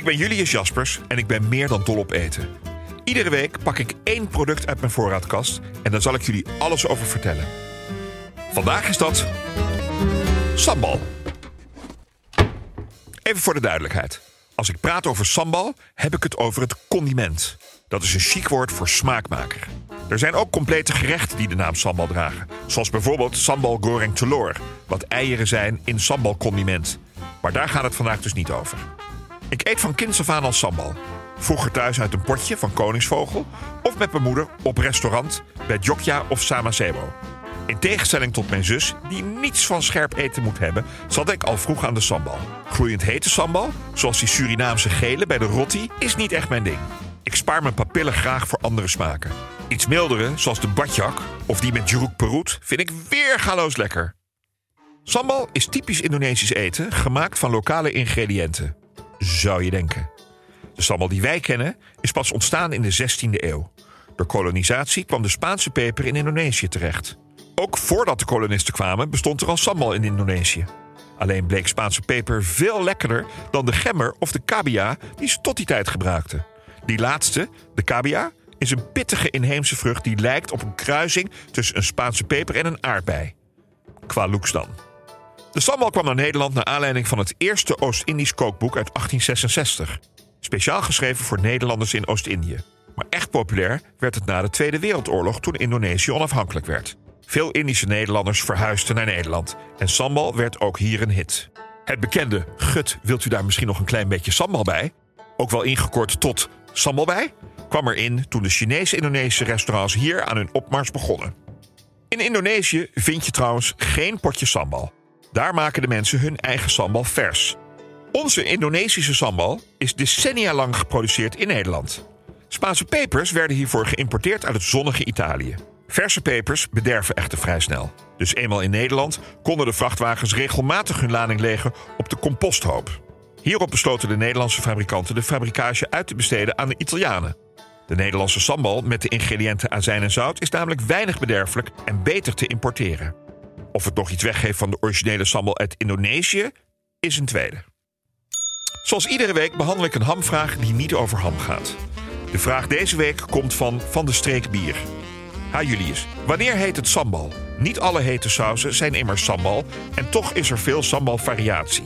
Ik ben Julius Jaspers en ik ben meer dan dol op eten. Iedere week pak ik één product uit mijn voorraadkast en daar zal ik jullie alles over vertellen. Vandaag is dat sambal. Even voor de duidelijkheid. Als ik praat over sambal, heb ik het over het condiment. Dat is een chic woord voor smaakmaker. Er zijn ook complete gerechten die de naam sambal dragen. Zoals bijvoorbeeld sambal goreng telur, wat eieren zijn in sambalcondiment. Maar daar gaat het vandaag dus niet over. Ik eet van kinds af aan al sambal. Vroeger thuis uit een potje van Koningsvogel... of met mijn moeder op restaurant bij Jokja of Samasebo. In tegenstelling tot mijn zus, die niets van scherp eten moet hebben... zat ik al vroeg aan de sambal. Gloeiend hete sambal, zoals die Surinaamse gele bij de rotti... is niet echt mijn ding. Ik spaar mijn papillen graag voor andere smaken. Iets mildere, zoals de badjak of die met jeruk perut... vind ik weergaloos lekker. Sambal is typisch Indonesisch eten, gemaakt van lokale ingrediënten. Zou je denken. De sambal die wij kennen is pas ontstaan in de 16e eeuw. Door kolonisatie kwam de Spaanse peper in Indonesië terecht. Ook voordat de kolonisten kwamen bestond er al sambal in Indonesië. Alleen bleek Spaanse peper veel lekkerder dan de gemmer of de cabia die ze tot die tijd gebruikten. Die laatste, de cabia, is een pittige inheemse vrucht die lijkt op een kruising tussen een Spaanse peper en een aardbei. Qua looks dan. De sambal kwam naar Nederland naar aanleiding van het eerste Oost-Indisch kookboek uit 1866. Speciaal geschreven voor Nederlanders in Oost-Indië. Maar echt populair werd het na de Tweede Wereldoorlog toen Indonesië onafhankelijk werd. Veel Indische Nederlanders verhuisden naar Nederland en sambal werd ook hier een hit. Het bekende Gut, wilt u daar misschien nog een klein beetje sambal bij? Ook wel ingekort tot sambal bij? kwam erin toen de Chinese-Indonesische restaurants hier aan hun opmars begonnen. In Indonesië vind je trouwens geen potje sambal. Daar maken de mensen hun eigen sambal vers. Onze Indonesische sambal is decennia lang geproduceerd in Nederland. Spaanse pepers werden hiervoor geïmporteerd uit het zonnige Italië. Verse pepers bederven echter vrij snel. Dus eenmaal in Nederland konden de vrachtwagens regelmatig hun lading legen op de composthoop. Hierop besloten de Nederlandse fabrikanten de fabrikage uit te besteden aan de Italianen. De Nederlandse sambal met de ingrediënten azijn en zout is namelijk weinig bederfelijk en beter te importeren. Of het nog iets weggeeft van de originele sambal uit Indonesië, is een tweede. Zoals iedere week behandel ik een hamvraag die niet over ham gaat. De vraag deze week komt van Van de Streek Bier. Ha Julius, wanneer heet het sambal? Niet alle hete sauzen zijn immers sambal en toch is er veel sambal-variatie.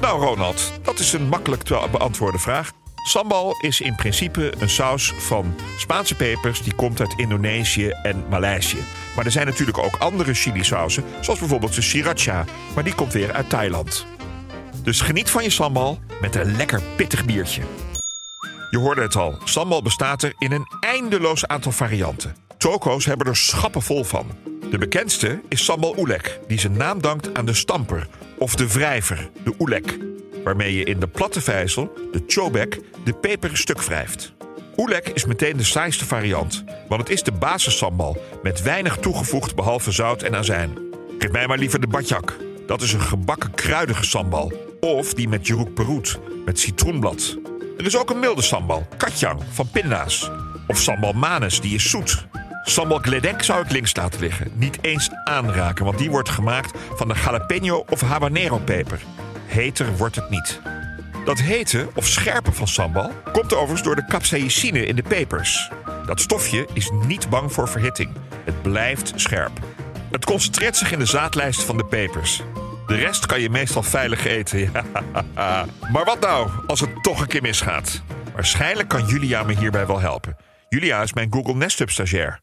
Nou Ronald, dat is een makkelijk te beantwoorden vraag. Sambal is in principe een saus van Spaanse pepers die komt uit Indonesië en Maleisië. Maar er zijn natuurlijk ook andere chilisausen, zoals bijvoorbeeld de sriracha, maar die komt weer uit Thailand. Dus geniet van je sambal met een lekker pittig biertje. Je hoorde het al, sambal bestaat er in een eindeloos aantal varianten. Toko's hebben er schappen vol van. De bekendste is sambal oelek, die zijn naam dankt aan de stamper of de wrijver, de oelek, waarmee je in de platte vijzel, de chobek, de peper stuk wrijft. Oelek is meteen de saaiste variant, want het is de basissambal met weinig toegevoegd behalve zout en azijn. Geef mij maar liever de badjak. Dat is een gebakken kruidige sambal. Of die met jeruk perut, met citroenblad. Er is ook een milde sambal, katjang, van pinda's. Of sambal manes, die is zoet. Sambal gledek zou ik links laten liggen. Niet eens aanraken, want die wordt gemaakt van de jalapeno of habanero peper. Heter wordt het niet. Dat hete of scherpe van sambal komt overigens door de capsaicine in de pepers. Dat stofje is niet bang voor verhitting. Het blijft scherp. Het concentreert zich in de zaadlijst van de pepers. De rest kan je meestal veilig eten. Maar wat nou als het toch een keer misgaat? Waarschijnlijk kan Julia me hierbij wel helpen. Julia is mijn Google Nest Hub stagiair.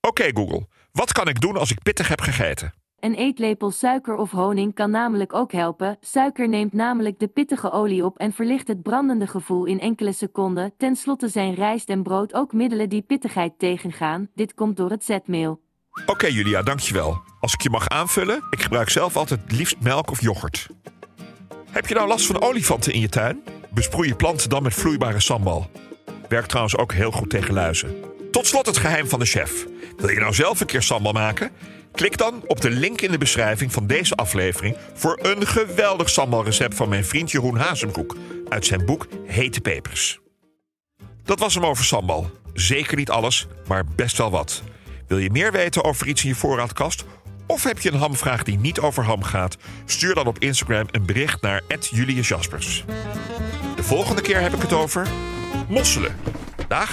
Oké Google, wat kan ik doen als ik pittig heb gegeten? Een eetlepel suiker of honing kan namelijk ook helpen. Suiker neemt namelijk de pittige olie op en verlicht het brandende gevoel in enkele seconden. Ten slotte zijn rijst en brood ook middelen die pittigheid tegengaan. Dit komt door het zetmeel. Oké Julia, dankjewel. Als ik je mag aanvullen, ik gebruik zelf altijd liefst melk of yoghurt. Heb je nou last van olifanten in je tuin? Besproei je planten dan met vloeibare sambal. Werkt trouwens ook heel goed tegen luizen. Tot slot het geheim van de chef. Wil je nou zelf een keer sambal maken? Klik dan op de link in de beschrijving van deze aflevering voor een geweldig sambalrecept van mijn vriend Jeroen Hazenbroek uit zijn boek Hete Pepers. Dat was hem over sambal. Zeker niet alles, maar best wel wat. Wil je meer weten over iets in je voorraadkast? Of heb je een hamvraag die niet over ham gaat? Stuur dan op Instagram een bericht naar Julius Jaspers. De volgende keer heb ik het over mosselen. Dag!